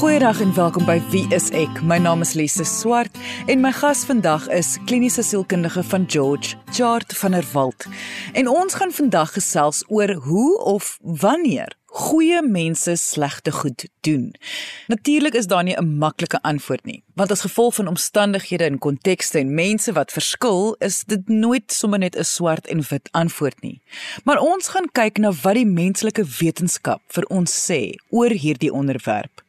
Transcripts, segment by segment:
Goeiedag en welkom by Wie is ek? My naam is Lise Swart en my gas vandag is kliniese sielkundige van George, Chart van der Walt. En ons gaan vandag gesels oor hoe of wanneer goeie mense slegte goed doen. Natuurlik is daar nie 'n maklike antwoord nie, want as gevolg van omstandighede en kontekste en mense wat verskil, is dit nooit sommer net 'n swart en wit antwoord nie. Maar ons gaan kyk na wat die menslike wetenskap vir ons sê oor hierdie onderwerp.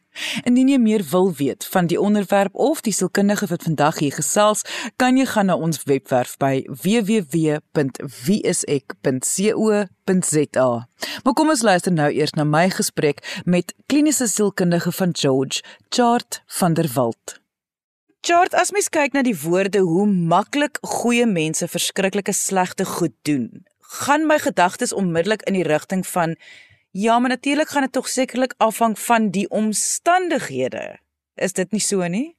Indien jy meer wil weet van die onderwerp of die sielkundige wat vandag hier gesels, kan jy gaan na ons webwerf by www.wieisek.co.za. Maar kom ons luister nou eers na my gesprek met kliniese sielkundige van George, Chart van der Walt. Chart, as mens kyk na die woorde hoe maklik goeie mense verskriklike slegte goed doen, gaan my gedagtes onmiddellik in die rigting van Ja, maar natuurlik gaan dit tog sekerlik afhang van die omstandighede. Is dit nie so nie?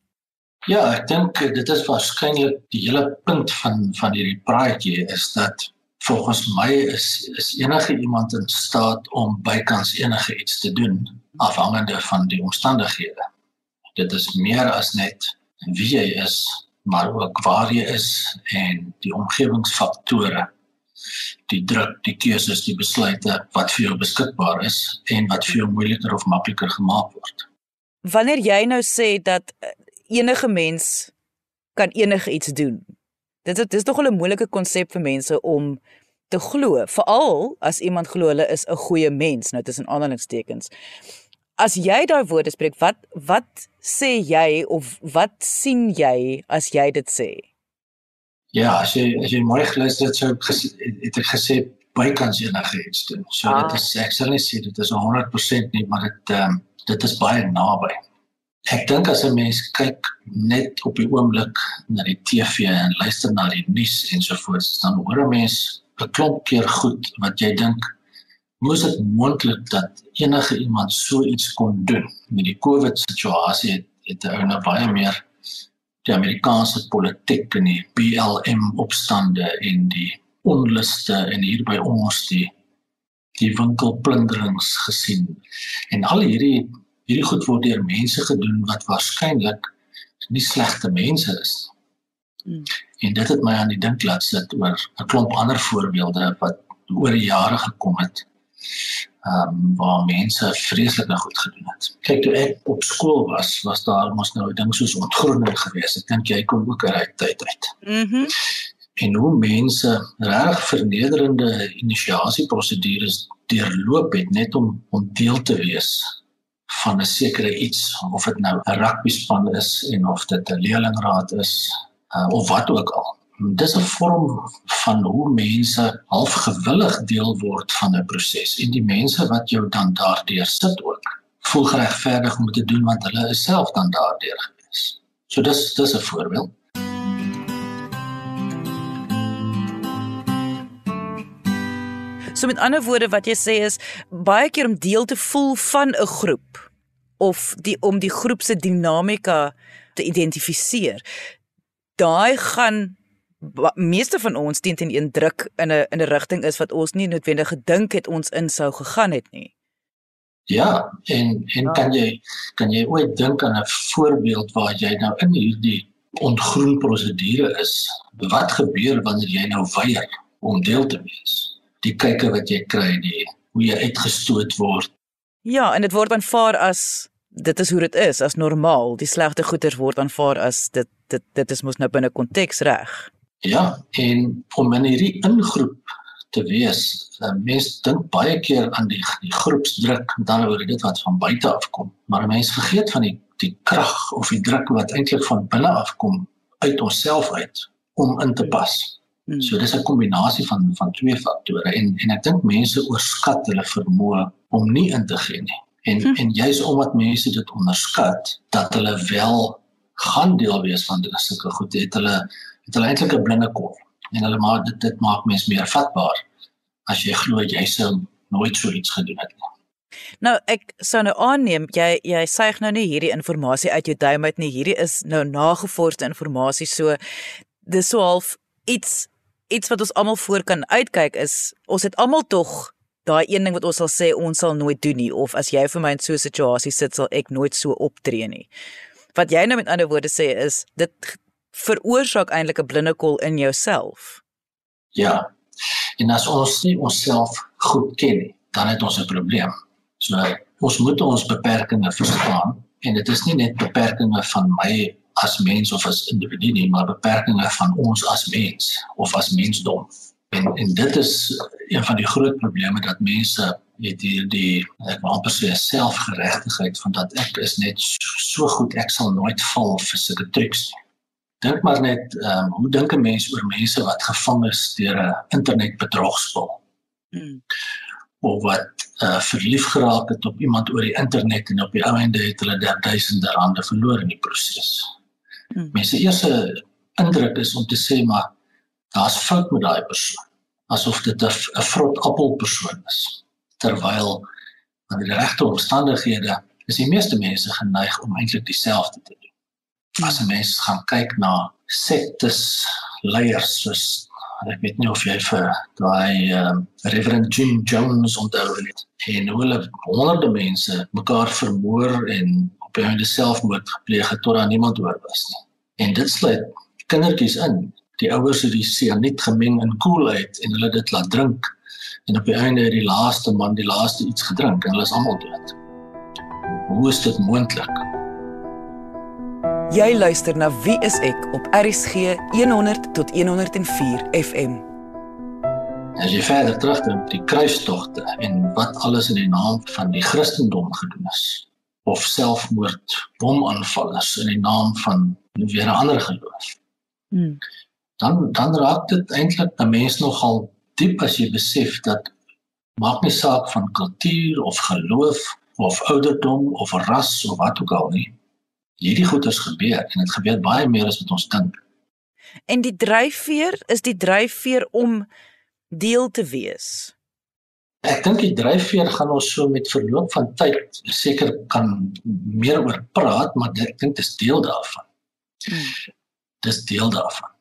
Ja, ek dink dit is waarskynlik die hele punt van van hierdie praatjie is dat volgens my is is enige iemand in staat om bykans enige iets te doen afhangende van die omstandighede. Dit is meer as net wie jy is, maar ook waar jy is en die omgewingsfaktore die druk, die keuses, die besluite wat vir jou beskikbaar is en wat vir jou moeiliker of makliker gemaak word. Wanneer jy nou sê dat eh, enige mens kan enige iets doen. Dit is dis tog 'n moeilike konsep vir mense om te glo, veral as iemand glo hulle is 'n goeie mens, nou tussen aanhalingstekens. As jy daai woorde spreek, wat wat sê jy of wat sien jy as jy dit sê? Ja, as jy as jy mooi geluister het, sou het ek gesê bykans enige iets doen. So ah. dit is ek sal nie sê dit is 100% nie, maar dit ehm um, dit is baie naby. Ek dink as 'n mens kyk net op die oomblik na die TV en luister na die nuus en so voort, dan hoor 'n mens 'n klomp keer goed wat jy dink moes dit moontlik dat enige iemand so iets kon doen. Met die COVID situasie het, het nou baie meer die Amerikaanse politiek en die BLM opstande en die onluste en hier by ons die die winkelplunderings gesien. En al hierdie hierdie goed word deur mense gedoen wat waarskynlik nie slegte mense is. Hmm. En dit het my aan die dink laat sit oor 'n klomp ander voorbeelde wat oor die jare gekom het ehm um, waar mense vreeslike goed gedoen het. Kyk toe ek op skool was, was daar mos nou 'n ding soos ontgroening geweest. Ek dink jy kom ook uit tyd uit. Mhm. Mm en hoe mense reg vernederende inisiasieprosedures deurloop het net om om deel te wees van 'n sekere iets of dit nou 'n rugby span is en of dit 'n leerlingraad is uh, of wat ook al dis 'n vorm van hoe mense half gewillig deel word van 'n proses en die mense wat jou dan daardeur sit ook voel geregverdig om te doen want hulle is self dan daardeur gewees. So dis dis 'n voorbeeld. So met ander woorde wat jy sê is baie keer om deel te voel van 'n groep of die om die groep se dinamika te identifiseer. Daai gaan meeste van ons teen teen een druk in 'n in 'n rigting is wat ons nie noodwendig gedink het ons in sou gegaan het nie. Ja, en en kan jy kan jy ooit dink aan 'n voorbeeld waar jy nou in hierdie ontgroen prosedure is? Wat gebeur wanneer jy nou weier om deel te wees? Die kykke wat jy kry, die hoe jy uitgestoot word. Ja, en dit word aanvaar as dit is hoe dit is, as normaal. Die slegte goeders word aanvaar as dit dit dit is mos nou binne konteks reg. Ja, en om in hierdie ingroep te wees, uh, mense dink baie keer aan die die groepsdruk, dan oor dit wat van buite af kom, maar mense vergeet van die die krag of die druk wat eintlik van binne af kom uit onsself uit om in te pas. Hmm. So dis 'n kombinasie van van twee faktore en en ek dink mense oorskat hulle vermoë om nie in te gee nie. En hmm. en juis omdat mense dit onderskat dat hulle wel gaan deel wees van sulke goed, het hulle het hulle eintlik 'n blinde kop en hulle maak dit dit maak mense meer vatbaar as jy glo jy sou nooit so iets gedoen het nie. Nou ek sou nou aanneem jy jy suig nou nie hierdie inligting uit jou duim uit nie. Hierdie is nou nagevorsde inligting. So dis so half iets iets wat ons almal voor kan uitkyk is ons het almal tog daai een ding wat ons sal sê ons sal nooit doen nie of as jy vir my in so 'n situasie sit sal ek nooit so optree nie. Wat jy nou met ander woorde sê is dit veroorsaak eintlik 'n blinde kol in jouself. Ja. En as ons nie onsself goed ken nie, dan het ons 'n probleem. So ons moet ons beperkings verstaan en dit is nie net beperkings van my as mens of as individu nie, maar beperkings van ons as mens of as mensdom. En en dit is een van die groot probleme dat mense het hier die ek wil amper sê selfgeregtigheid van dat ek is net so goed ek sal nooit val vir sulke nie. Dink maar net ehm um, hoe dink 'n mens oor mense wat gevang is deur 'n internetbedrogspel? Hmm. Of wat uh, verlief geraak het op iemand oor die internet en op die ou einde het hulle duisende rande verloor in die proses. Hmm. Mense eerste indruk is om te sê maar daar's fout met daai persoon. Asof dit 'n vrot appel persoon is. Terwyl in die regte omstandighede is die meeste mense geneig om eintlik dieselfde te doen as 'n mens gaan kyk na sektes leiers soos ek weet nie of jy vir daai um, Reverend Jim Jones onthou het en hulle honderde mense mekaar vermoor en op hulle selfmoord gepleeg het tot daar niemand oor was nie. En dit sluit kindertjies in. Die ouers het die sianiet gemeng in koelheid en hulle dit laat drink en op die einde het die laaste man die laaste iets gedrink en hulle is almal dood. Hoe is dit moontlik? Jy luister na Wie is ek op RSG 100 tot 104 FM. As jy verder terugdink die kruistogte en wat alles in die naam van die Christendom gedoen is of selfmoord, bomaanvalle in die naam van weer 'n ander geloof. Hmm. Dan dan raak dit eintlik 'n mens nogal diep as jy besef dat maak nie saak van kultuur of geloof of ouderdom of ras of wat ook al nie hierdie goeters gebeur en dit gebeur baie meer as wat ons dink. En die dryfveer is die dryfveer om deel te wees. Ek dink die dryfveer gaan ons so met verloop van tyd seker kan meer oor praat, maar ek dink dit is deel daarvan. Hmm. Dis deel daarvan.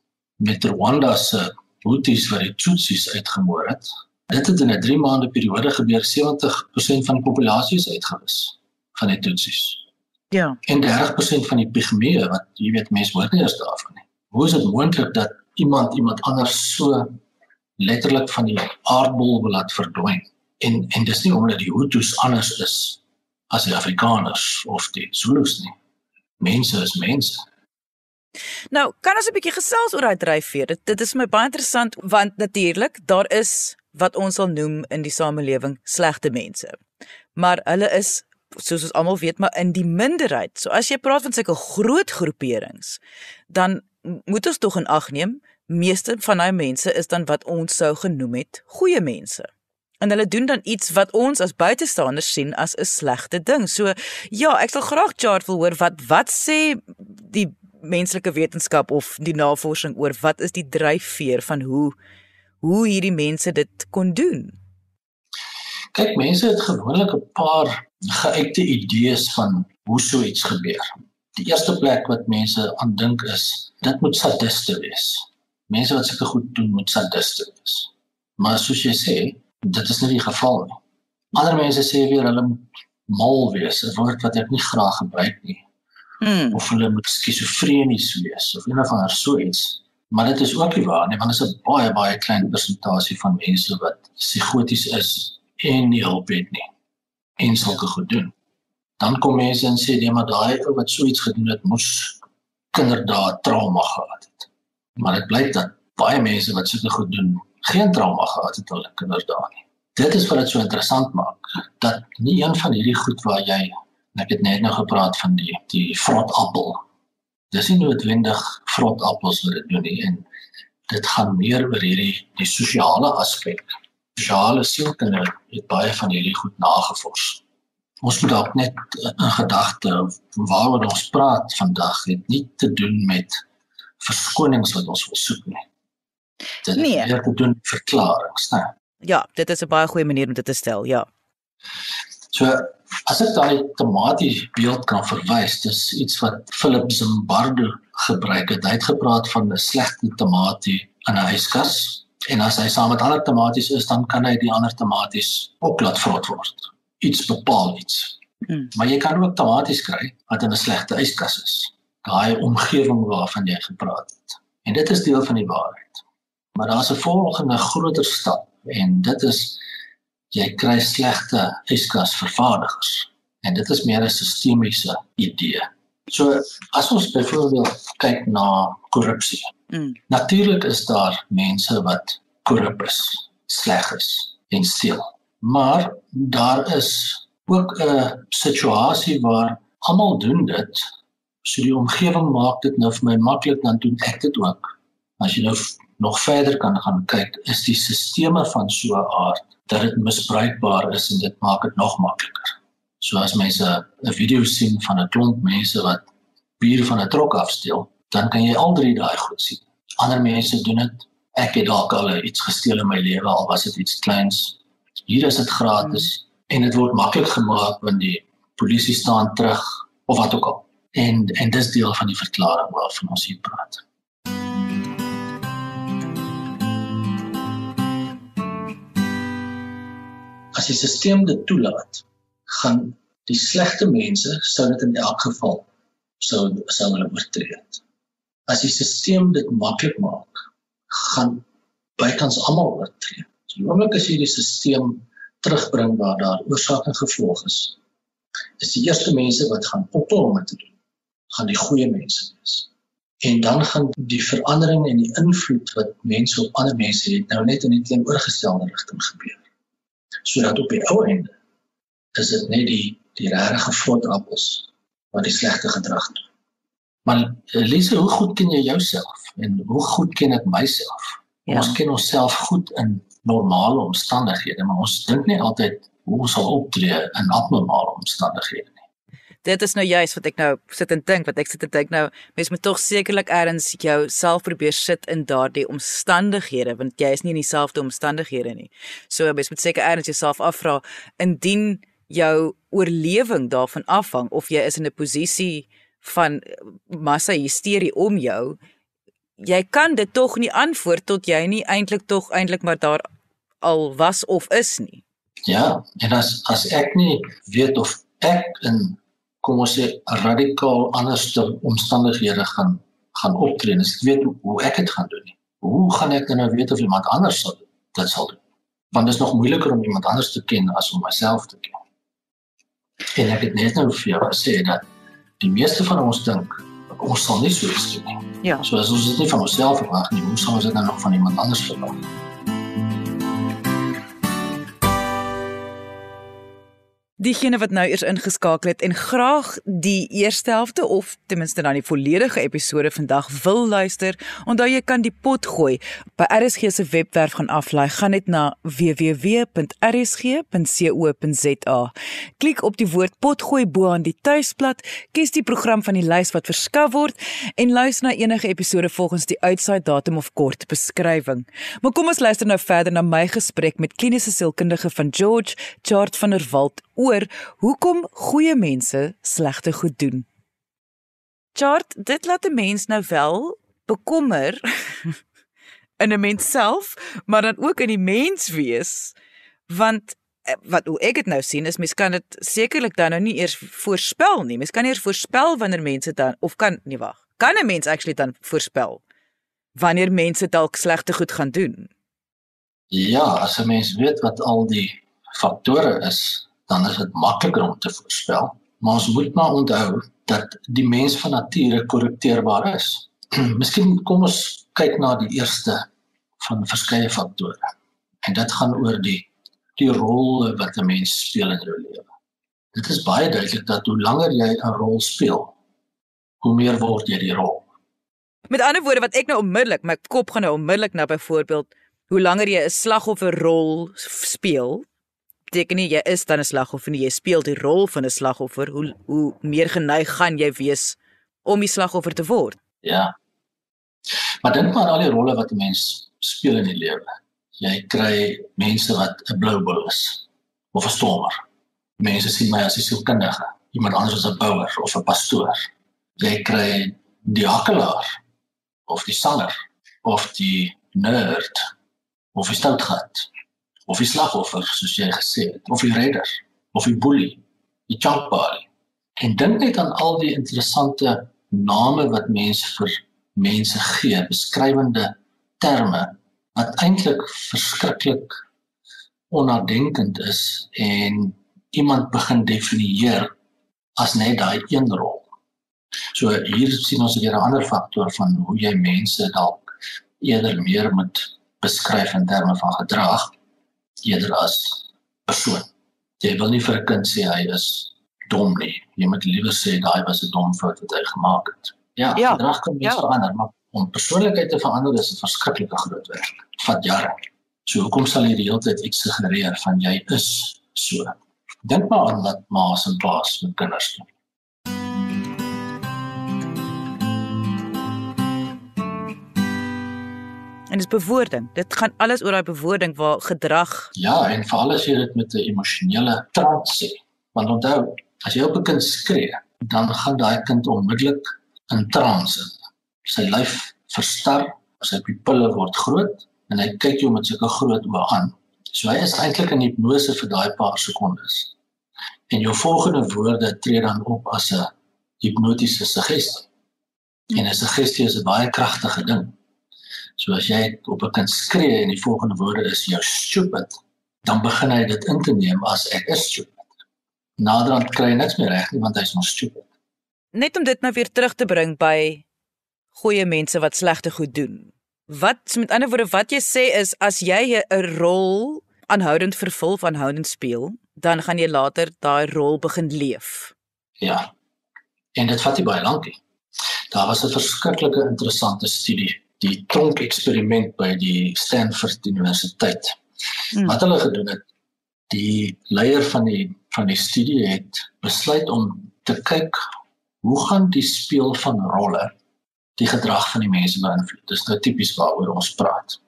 Met Rwanda se Hutus wat die Tutsis uitgemoor het. Dit het in 'n 3 maande periode gebeur 70% van die populasie is uitgewis van die Tutsis. Ja. En 30% van die pigmee wat jy weet mense hoor nie eers daarvan nie. Hoe is dit moontlik dat iemand iemand anders so letterlik van die aardbol wil laat verdwyn? En en dis nie omdat die Hutus anders is as die Afrikaners of die Zulus nie. Mense is mense. Nou, kan ons 'n bietjie gesels oor daai dryfveer? Dit dit is my baie interessant want natuurlik daar is wat ons sal noem in die samelewing slegte mense. Maar hulle is soos ons almal weet maar in die minderheid. So as jy praat van sulke groot groeperings, dan moet ons tog in ag neem meeste van daai mense is dan wat ons sou genoem het goeie mense. En hulle doen dan iets wat ons as buitestanders sien as 'n slegte ding. So ja, ek sal graag Chart wil hoor wat wat sê die menslike wetenskap of die navorsing oor wat is die dryfveer van hoe hoe hierdie mense dit kon doen. Kyk, mense het gewoonlik 'n paar geuite idees van hoe so iets gebeur. Die eerste plek wat mense aan dink is, dit moet sadiste wees. Mense wat sulke goed doen moet sadiste wees. Maar soos jy sê, dit is nie die geval nie. Ander mense sê weer hulle moet mal wees, 'n woord wat ek nie graag gebruik nie. Hmm. Of hulle moet skizofrenies wees of enige van so iets. Maar dit is ook nie waar nie, want dit is 'n baie baie klein persentasie van mense wat psigoties is en nie hulp het nie en sulke goed doen. Dan kom mense en sê nee, maar daai ou wat so iets gedoen het, moes kinderdae trauma gehad het. Maar dit blyk dat baie mense wat sulke goed doen, geen trauma gehad het hulle kinderdae nie. Dit is wat dit so interessant maak dat nie een van hierdie goed waar jy ek het net nou gepraat van die die vrot appel. Dis nie noodwendig vrot appels wat dit doen nie en dit gaan meer oor hierdie die sosiale aspek sosiale sielkunde het baie van hierdie goed nagevors. Ons moet dalk net 'n gedagte waaroor ons praat vandag het nie te doen met verskonings wat ons wil soek nie. Dit nee. het te doen verklaringe, né? Ja, dit is 'n baie goeie manier om dit te stel, ja. So as ek daai tematies beeld kan verwys, dis iets wat Philip Zimbardo gebruik het. Hy het gepraat van 'n slegte tematie in 'n yskas En as hy saam met ander tematies is, dan kan hy die ander tematies ook laat vrot word. Iets bepaal iets. Hmm. Maar jy kan ook tematies kry wat in 'n slegte yskas is. Daai omgewing waarvan jy gepraat het. En dit is deel van die waarheid. Maar daar's 'n volgende groter stap en dit is jy kry slegte yskas vervaardigers. En dit is meer 'n sistemiese idee. So as ons byvoorbeeld kyk na korrupsie. Mm. Natuurlik is daar mense wat korrup is, sleg is en steel. Maar daar is ook 'n situasie waar almal doen dit. So die omgewing maak dit nou vir my maklik dan doen ek dit ook. As jy nou nog verder kan gaan kyk, is die sisteme van so 'n aard dat dit misbruikbaar is en dit maak dit nog makliker. So as mense 'n video sien van 'n klomp mense wat bier van 'n trok afsteel, dan kan jy al drie daai goed sien. Ander mense doen dit. Ek het dalk al iets gesteel in my lewe al was dit iets kleins. Hier is dit gratis. Hmm en dit word maklik gemaak want die polisie staan terug of wat ook al. En en dis deel van die verklaring waarvan ons hier praat. As die stelsel dit toelaat, gaan die slegte mense sou dit in elk geval sou sou hulle oortree. As die stelsel dit maklik maak, gaan bykans almal oortree. So, die oomblik as jy die stelsel terugbring waar daar oorsaak en gevolg is. Is die eerste mense wat gaan ophou om dit te doen, gaan die goeie mense wees. En dan gaan die verandering en die invloed wat mense op ander mense het nou net in die teenoorgestelde rigting gebeur. Sodat op die ou einde is dit net die die regte vrot appels wat die slegte gedrag doen. Maar Elise, hoe goed ken jy jouself en hoe goed ken ek myself? Ja. Ons ken onsself goed in normale omstandighede, maar ons dink nie altyd hoe ons sal optree in abnormale omstandighede. Dit is nou juist wat ek nou sit en dink, wat ek sit en dink nou, mens moet tog sekerlik eers jou self probeer sit in daardie omstandighede, want jy is nie in dieselfde omstandighede nie. So mens moet seker eers jouself afvra indien jou oorlewing daarvan afhang of jy is in 'n posisie van massa hysterie om jou jy kan dit tog nie antwoord tot jy nie eintlik tog eintlik maar daar al was of is nie. Ja, en as as ek nie weet of ek in kom ons sê radikaal anderste omstandighede gaan gaan optree, as ek weet hoe, ek dit gaan doen nie. Hoe gaan ek nou weet of iemand anders sal dit sal doen? Want dit is nog moeiliker om iemand anders te ken as om myself te ken. En ek het net nou vir jou gesê dat die meeste van ons dink ons sal nie so iets doen nie. Ja. So as ons dit nie van onsself verwag nie, hoe sal ons dit dan nog van iemand anders verwag? Diegene wat nou eers ingeskakel het en graag die eerste helfte of ten minste dan die volledige episode vandag wil luister, onthou jy kan die pot gooi by RSG se webwerf gaan aflaai. Gaan net na www.rsg.co.za. Klik op die woord pot gooi bo aan die tuisblad, kies die program van die lys wat verskaf word en luister na enige episode volgens die uitsaai datum of kort beskrywing. Maar kom ons luister nou verder na my gesprek met kliniese sielkundige van George Chart van der Walt oor hoekom goeie mense slegte goed doen. Chart, dit laat 'n mens nou wel bekommer in 'n mens self, maar dan ook in die mens wees, want eh, wat hoe ek dit nou sien is mens kan dit sekerlik dan nou nie eers voorspel nie. Mens kan nie eers voorspel wanneer mense dan of kan nie wag. Kan 'n mens actually dan voorspel wanneer mense dalk slegte goed gaan doen? Ja, as 'n mens weet wat al die faktore is dan is dit makliker om te voorspel. Maar ons moet maar onthou dat die mens van nature korrekteerbaar is. Miskien kom ons kyk na die eerste van verskeie faktore. En dit gaan oor die die rol wat 'n mens speel in jou lewe. Dit is baie duidelik dat hoe langer jy 'n rol speel, hoe meer word jy die rol. Met ander woorde wat ek nou onmiddellik my kop gaan nou onmiddellik na byvoorbeeld hoe langer jy 'n slagofferrol speel, beteken nie jy is dan 'n slagoffer nie, jy speel die rol van 'n slagoffer. Hoe hoe meer geneig gaan jy wees om die slagoffer te word? Ja. Maar dink maar aan al die rolle wat 'n mens speel in die lewe. Jy kry mense wat 'n blou bil is of 'n stormer. Mense sien my as 'n sielkundige, iemand anders as 'n bouer of 'n pastoor. Jy kry die hakkelaar of die sanger of die nerd of die stoutgat of die slagoffer soos jy gesê het of die redder of die boelie die chunkbody en dink net aan al die interessante name wat mense vir mense gee beskrywende terme wat eintlik verskriklik onnadenkend is en iemand begin definieer as net daai een rol. So hier sien ons weer 'n ander faktor van hoe jy mense dalk eerder meer moet beskryf in terme van gedrag eerder as persoon. Jy wil nie vir 'n kind sê hy is dom nie. Jy moet liewer sê daai was 'n dom fout wat hy gemaak het. Ja, ja gedrag kan mens ja. verander, maar om persoonlikheid te verander is 'n verskriklike groot werk. Vat jare. So hoekom sal jy die hele tyd iets suggereer van jy is so? Dink maar aan wat ma's en pa's met kinders doen. En dis bewoording. Dit gaan alles oor daai bewoording waar gedrag. Ja, en veral as jy dit met 'n emosionele trant sê. Want onthou, as jy op 'n kind skree, dan gaan daai kind onmiddellik in transe. Sy lyf verstar, sy pupille word groot en hy kyk jou met sulke groot oë aan. So hy is eintlik in hipnose vir daai paar sekondes en jou volgende woorde tree dan op as 'n hipnotiese suggestie. En 'n suggestie is 'n baie kragtige ding. So as jy op 'n kind skree en die volgende woorde is jou stupid, dan begin hy dit in te neem as ek is stupid. Naderhand kry hy niks meer reg nie want hy's nog stupid. Net om dit nou weer terug te bring by goeie mense wat slegte goed doen. Wat met ander woorde wat jy sê is as jy 'n rol aanhoudend vervul van aanhoudend speel, dan gaan jy later daai rol begin leef. Ja. En dit vat nie baie lank nie. Daar was 'n verskriklike interessante studie, die tronk eksperiment by die Stanford Universiteit. Hmm. Wat hulle gedoen het, die leier van die van die studie het besluit om te kyk hoe gaan die speel van rolle die gedrag van die mense beïnvloed. Dis nou tipies waaroor ons praat.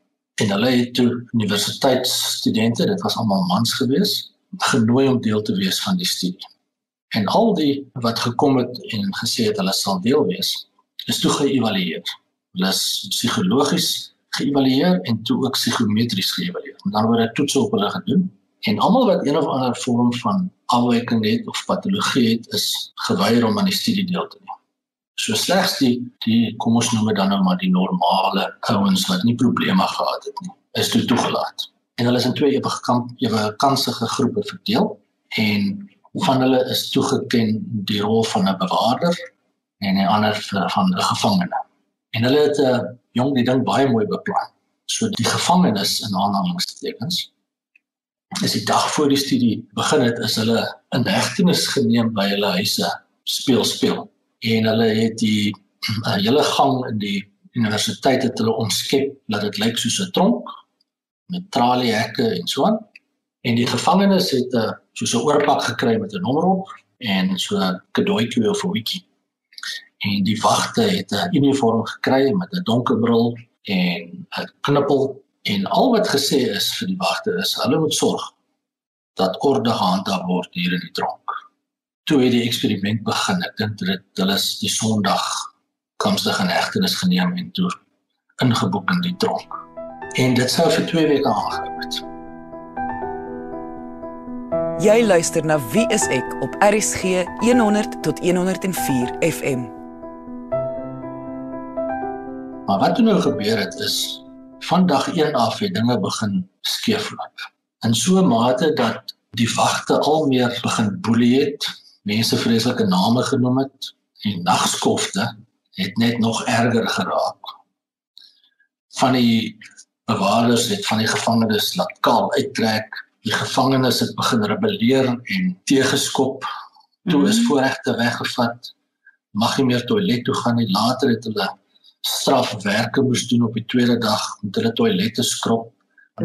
En hulle het toe universiteitsstudente, dit was almal mans geweest, genooi om deel te wees van die studie. En al die wat gekom het en gesê het hulle sal deel wees, is toe geëvalueer. Hulle is psigologies geëvalueer en toe ook psigometries geëvalueer. En dan word 'n toets op hulle gedoen en almal wat een of ander vorm van afwyking het of patologie het, is geweier om aan die studie deel te neem. So slegs die die kom ons noem dan nou maar die normale ouens wat nie probleme gehad het nie, is toe toegelaat en hulle is in twee ewe gekamp ewe kansige groepe verdeel en van hulle is toegeken die rol van 'n bewaarder en 'n ander van 'n gevangene. En hulle het 'n uh, jong die ding baie mooi beplan. So die gevangenes in aanhalingstekens is die dag voor die studie begin het is hulle in hegtenis geneem by hulle huise speel speel en hulle het die uh, hele gang in die universiteit het hulle omskep dat dit lyk soos 'n tronk met traliehekke en so aan. En die gevangenes het 'n uh, so 'n oorpak gekry met 'n nommer op en so 'n kadoetjie of 'n wiki. En die wagte het 'n uniform gekry met 'n donker bril en 'n knippel en al wat gesê is vir die wagte is hulle moet sorg dat orde gehandhaaf word hier in die tronk. Toe het die eksperiment begin. Ek dink dit hulle is die Sondag komstig in hegtenis geneem en toe ingeboek in die tronk en dit sou vir 2 weke aangehou het. Jy luister na Wie is ek op RSG 100 tot 104 FM. Maar wat nou gebeur het is van dag 1 af het dinge begin skeefloop. In so 'n mate dat die wagte al meer begin boelie het, mense vreeslike name genoem het en nagskofte het net nog erger geraak. Van die bewaarders het van die gevangenes laat kaal uittrek. Die gevangenes het begin rebelleer en teëgeskop. Toe is mhm. voorregte weggevat. Mag nie meer toilet toe gaan nie. Later het hulle strafwerke moes doen op die tweede dag met hulle toilette skrob.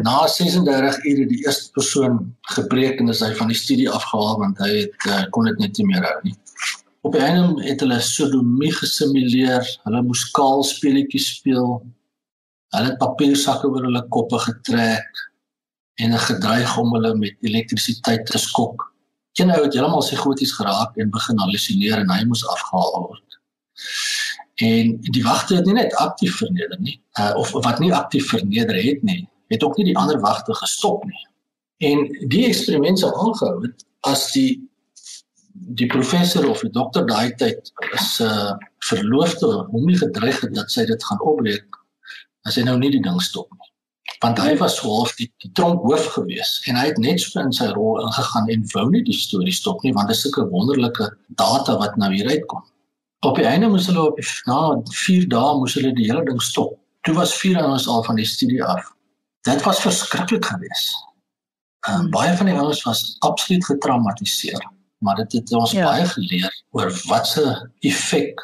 Na 36 ure die eerste persoon gebreek en is hy van die studie afgehaal want hy het uh, kon dit net nie meer hou nie. Op 'n einde het hulle sodomie gesimuleer. Hulle moes kaal speletjies speel. Hulle het papiersakke oor hulle koppe getrek en gedreig om hulle met elektrisiteit te skok. Een ou het heeltemal psigoties geraak en begin halusineer en hy moes afgehaal word. En die wagte het nie net aktief verneder nie, uh, of wat nie aktief verneder het nie, het ook nie die ander wagte gestop nie. En die eksperiment sou aangehou het as die die professor of die dokter daai tyd is 'n uh, verloofde hom nie gedreig het dat sy dit gaan opbreek as hy nou nie die ding stop nie. Want hy was half die, die tronk hoof gewees en hy het net so in sy rol ingegaan en wou nie die storie stop nie want dit is sulke wonderlike data wat nou hier uitkom. Op die einde moes hulle op die, na 4 dae moes hulle die hele ding stop. Toe was 4 ouens al van die studie af. Dit was verskriklik geweest. Um, baie van die ouens was absoluut getraumatiseer maar dit het ons ja. baie geleer oor wat se effek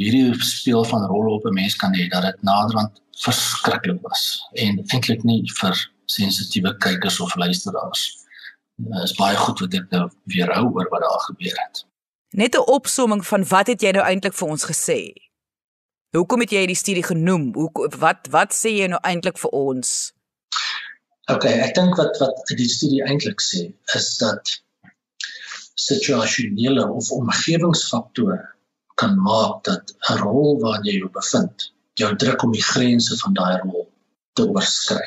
hierdie speel van rol op 'n mens kan hê dat dit naderhand verskriklik was en eintlik nie vir sensitiewe kykers of luisteraars dit is baie goed wat ek nou weer hou oor wat daar gebeur het net 'n opsomming van wat het jy nou eintlik vir ons gesê hoekom het jy die studie genoem hoe wat wat sê jy nou eintlik vir ons OK ek dink wat wat die studie eintlik sê is dat situasionele of omgewingsfaktore kan maak dat 'n rol waarin jy jou bevind jou druk om die grense van daai rol te oorskry.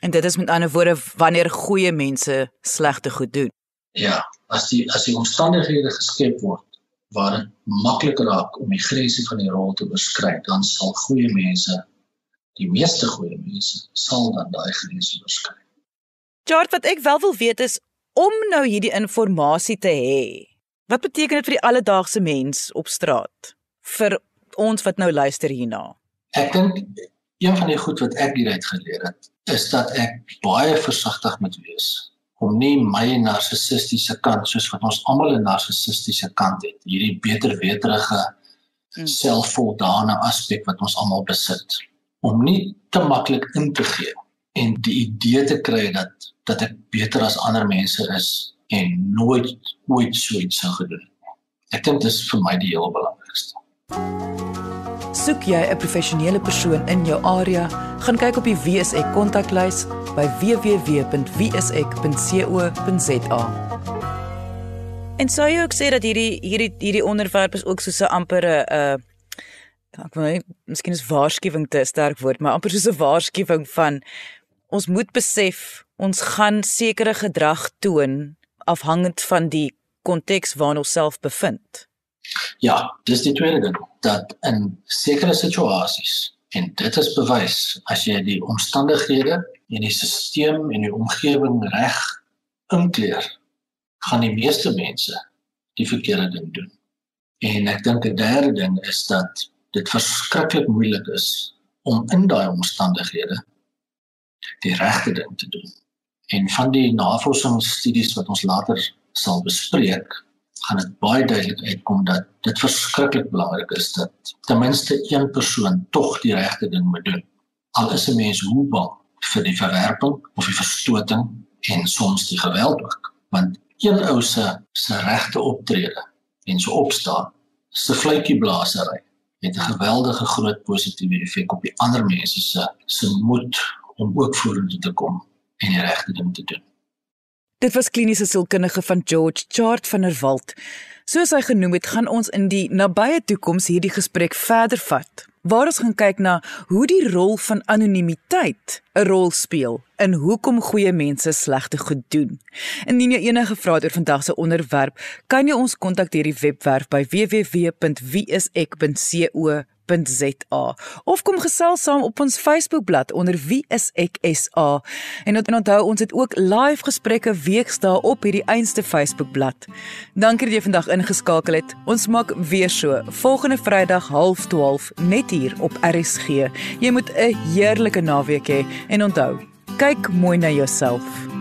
En dit is met ander woorde wanneer goeie mense slegte goed doen. Ja, as die as die omstandighede geskep word waar dit maklik raak om die grense van die rol te oorskry, dan sal goeie mense die meeste goeie mense sal dan daai grense oorskry. George, wat ek wel wil weet is om nou hierdie inligting te hê. Wat beteken dit vir die alledaagse mens op straat? Vir ons wat nou luister hierna. Ek dink een van die goed wat ek hieruit geleer het, is dat ek baie versigtig moet wees om nie my narcissistiese kant soos wat ons almal 'n narcissistiese kant het, hierdie beterweterige hmm. selfvoldane aspek wat ons almal besit, om nie te maklik in te gee en die idee te kry dat dat ek beter as ander mense is en nooit ooit so iets sou gedoen. Ek dink dit is vir my die heel belangrikste. Soek jy 'n professionele persoon in jou area, gaan kyk op die WSE kontaklys by www.wse.co.za. En sou jy ook sê dat hierdie hierdie hierdie onderwerp is ook so 'n ampere 'n uh, ek wil net miskien is waarskuwing te sterk woord, maar amper so 'n waarskuwing van ons moet besef ons gaan sekere gedrag toon afhangend van die konteks waarin ons self bevind. Ja, dis die tweede ding dat in sekere situasies en dit is bewys as jy die omstandighede en die stelsel en die omgewing reg inkleer, gaan die meeste mense die verkeerde ding doen. En ek dink 'n derde ding is dat dit verskriklik moeilik is om in daai omstandighede die regte ding te doen. En van die navorsingsstudies wat ons later sal bespreek, gaan dit baie duidelik uitkom dat dit verskriklik belangrik is dat ten minste een persoon tog die regte ding moet doen. Al is 'n mens hoe bang vir die verwerping of die verstoting en soms die geweld ook, want een ou se se regte optrede en so opstaan, se fluitjie blaasery het 'n geweldige groot positiewe effek op die ander mense se se moed om ook vorentoe te kom en die regte ding te doen. Dit was kliniese sielkundige van George Chart van der Walt. Soos hy genoem het, gaan ons in die nabye toekoms hierdie gesprek verder vat. Waar ons gaan kyk na hoe die rol van anonimiteit 'n rol speel in hoekom goeie mense slegte goed doen. Indien jy enige vrae het oor vandag se onderwerp, kan jy ons kontak deur die webwerf by www.wieisek.co www.rsg.za of kom gesels saam op ons Facebookblad onder wie is ek SA en onthou ons het ook live gesprekke weksdae op hierdie einste Facebookblad. Dankie dat jy vandag ingeskakel het. Ons maak weer so volgende Vrydag 0.30 net hier op RSG. Jy moet 'n heerlike naweek hê en onthou, kyk mooi na jouself.